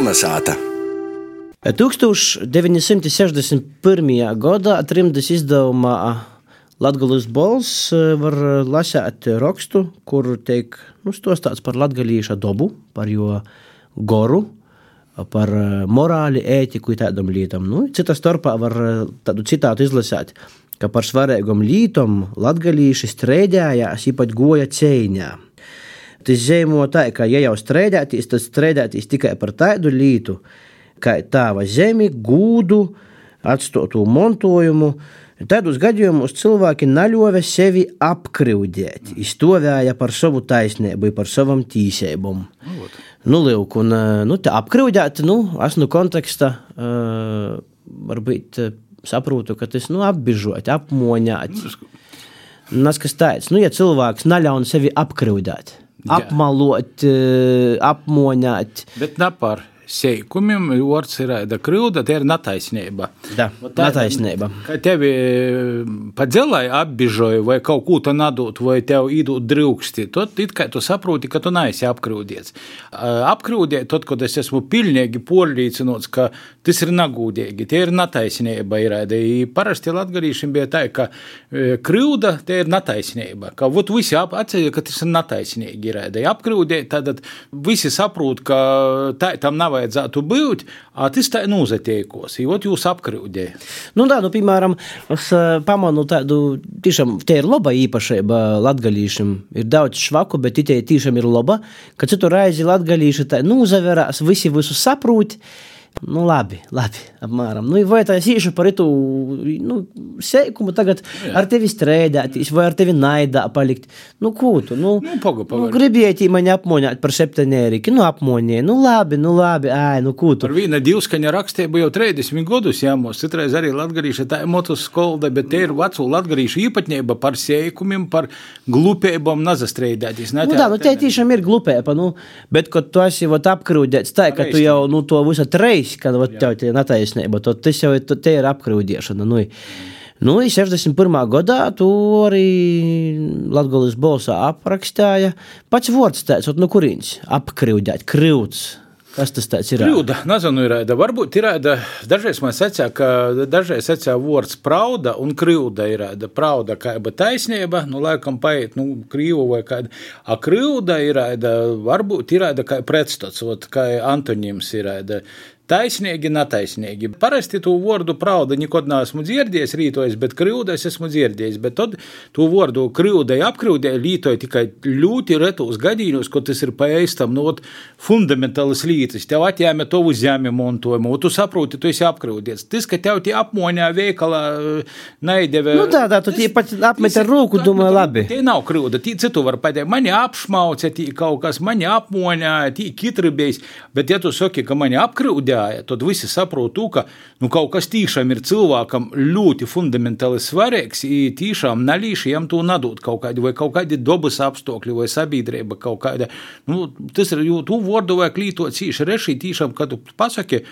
Kolnesāta! 1961. gadā trimdas izdevumā Latvijas bols var lasīt rakstu, kur tiek nu, stostāts par latgalīša dobu, par jo goru, par morāli, ētiku un tādam lietam. Nu, cita starpā var tādu citātu izlasīt, ka par svarīgam lietam latgalīši strēdējās, īpaši goja cēņā. Tas zīmē tā, ka, ja jau strādātīs, tad strādātīs tikai par tādu lietu, kā tāva zemi, gūdu, atstotu montojumu. Tādos gadījumos cilvēki naļovē sevi apkrūdēt, izstāvēja par savu taisnību, par savām tīsībām. Nu, lūk, un nu, tā apkrūdēt, nu, es no konteksta uh, varbūt saprotu, ka tas nu, apbižot, apmoņāt. Tas, kas tāds, nu, ja cilvēks naļauj sevi apkrūdēt apmalot, apmoņāt. Bet ne par seikumiem, vārds ir da kļūda, tā ir netaisnība. Da, tā netaisnība. Ka tevi pa dzelai apbižoja vai kaut ko tā nadot, vai tev īdūt drūksti, tad it kā tu saproti, ka tu neesi apkrūdies. Apkrūdiet, tad, kad es esmu pilnīgi porlīcinots, ka tas ir nagūdīgi, tie ir netaisnība. Ir, parasti latgarīšiem bija tā, ka kļūda, tie ir netaisnība, ka vot visi atceļ, ka tas ir netaisnīgi. Ir, apkrūdiet, tad visi saprot, ka tā tam nav vajadzētu būt, tas tā nozatiekos, jo jūs apkrūdējat. Nu, tā, nu, piemēram, es pamanu tādu, tiešām, te ir laba īpašība latgalīšiem. Ir daudz švaku, bet tie tiešām ir laba, ka citu reizi latgalīši tā nozaverās, visi visu saprūt. Nu, labi, labi, apmēram. Nu, vai tā īšu par itu nu, seikumu tagad Jā. ar tevi strēdētīs, vai ar tevi naidā palikt? Nu, ko tu? Nu, nu, pagu. nu gribēji mani apmoņāt par septenēriki, nu, apmoņē, nu, labi, nu, labi, ai, nu, ko tu? Par viena divskaņa rakstību jau 30 gadus jāmos, citreiz arī latgarīša tā motus skolda, bet te ir vecu latgarīša īpatņēba par seikumiem, par glupēbam nazastrēdētīs. Nu, tā, nu, te tiešām ir glupēba, nu, bet, kad tu esi, vat, apkrūdēts tā, ka tu jau, nu, to visu treis, kad tev ir netaisnība, tad tas jau ir, te ir apkrūdiešana. Nu, nu, 61. gadā to arī Latvijas balsā aprakstīja. Pats vārds tāds, no kurienes apkrūdēt, krūts. Kas tas ir? Kļūda, nezinu, ir tāda. Varbūt ir tāda. Dažreiz man secā, ka dažreiz secā vārds prauda un kļūda ir tāda. Prauda kā jau taisnība, nu, laikam paiet, nu, krīvu vai kāda. A kļūda ir tāda, varbūt ir tāda kā pretstats, kā antonims ir tāda taisnīgi, netaisnīgi. Parasti to vārdu pravda nekad neesmu dzirdējis rītojas, bet kļūdas esmu dzirdējis. Bet tad to vārdu kļūdai apkrūdēji lītoja tikai ļoti retos gadījumos, kad tas ir paēstam no nu, fundamentālas lietas. Tev atņēma to uzņēmumu montojumu, tu saproti, tu esi apkrūdies. Tas, ka tev tie apmoņā veikalā neideve. Nu tā, tā, tu tie pat apmet ar roku, domā labi. Tie nav kļūda, tie citu var pateikt, mani apšmauca, tie kaut kas, mani apmoņā, tie kitribējis, bet ja tu saki, ka mani apkrūdē, gāja, tad visi saprot, ka nu, kaut kas tiešām ir cilvēkam ļoti fundamentāli svarīgs, ir tiešām nalīši jam to nadot kaut kādi, vai kaut kādi dabas apstākļi, vai sabiedrība kaut kāda. Nu, tas ir, jo tu vārdu vajag lītot cīši rešī, tiešām, kad tu pasaki,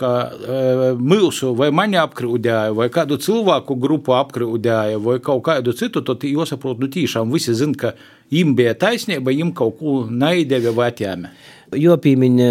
ka e, mūsu vai mani apkrūdēja, vai kādu cilvēku grupu apkrūdēja, vai kaut kādu citu, tad jāsaprot, nu tiešām visi zina, ka viņiem bija taisnība, viņiem kaut ko neideva vai atjēma. Jopīmiņa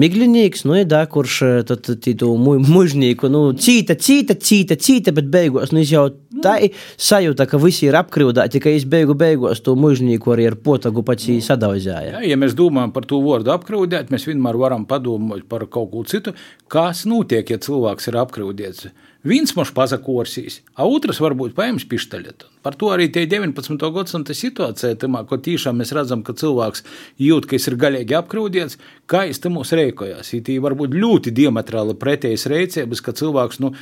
miglinīgs, nu, ja, kurš tad tītu mužnīku, nu, cīta, cīta, cīta, cīta, bet beigās, nu, jau tā sajūta, ka visi ir apkrūdāti, ka es beigu beigās to mužnīku arī ar potagu pats nu. sadauzēja. Ja, ja mēs domājam par to vārdu apkrūdēt, mēs vienmēr varam padomāt par kaut ko citu, kas notiek, ja cilvēks ir apkrūdēts. Viens mums pazakorsīs, a otrs varbūt paņems pištaļetu. Par to arī tie 19. gadsimta situācija, tamā, ko tiešām mēs redzam, ka cilvēks jūt, ka ir gaļīgi apkrūdies, kā es tam mūs rēkojās. Tī varbūt ļoti diametrāli pretējas rēcības, ka cilvēks, nu,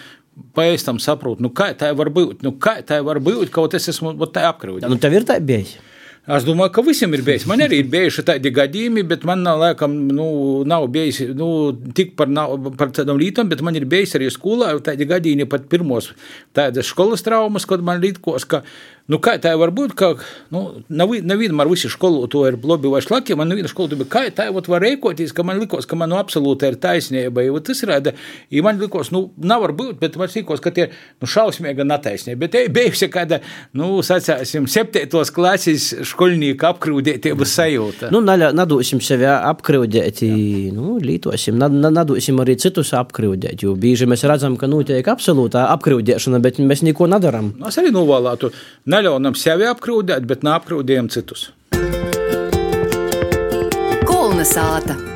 pēc tam saprot, nu, kā tā var būt, nu, kā tā var būt, kaut es esmu tā apkrūdies. Nu, tev ir tā bijis. Es domāju, ka visiem ir bijis. Man arī ir bijuši tādi gadījumi, bet man laikam nu, nav bijis nu, tik par, par tādām lietām, bet man ir bijis arī skolā tādi gadījumi, pat pirmos tādas skolas traumas, kad man likās, ka Nu, kā tā var būt? Ka, nu, nav, nevienmēr visi skolotāji ir labi vai slikti. Man viena skolotāja, kā tā var rēkoties, ka man likās, ka man nu, absolūti ir taisnība. Jo tas ir, ja man likās, nu, nav var būt, bet man likās, ka tie ir nu, šausmīgi netaisnība. Bet te bijusi kāda, nu, sacāsim, septītos klases skolnieku apkrūdētības sajūta. Nu, nadosim sevi apkrūdēt, nu, lītosim, nadosim arī citus apkrūdēt, jo bieži mēs redzam, ka notiek absolūtā apkrūdēšana, bet mēs neko nedaram. Nu, es arī novēlētu neļaunam sevi apkrūdēt, bet neapkrūdējam citus. Kulna sāta.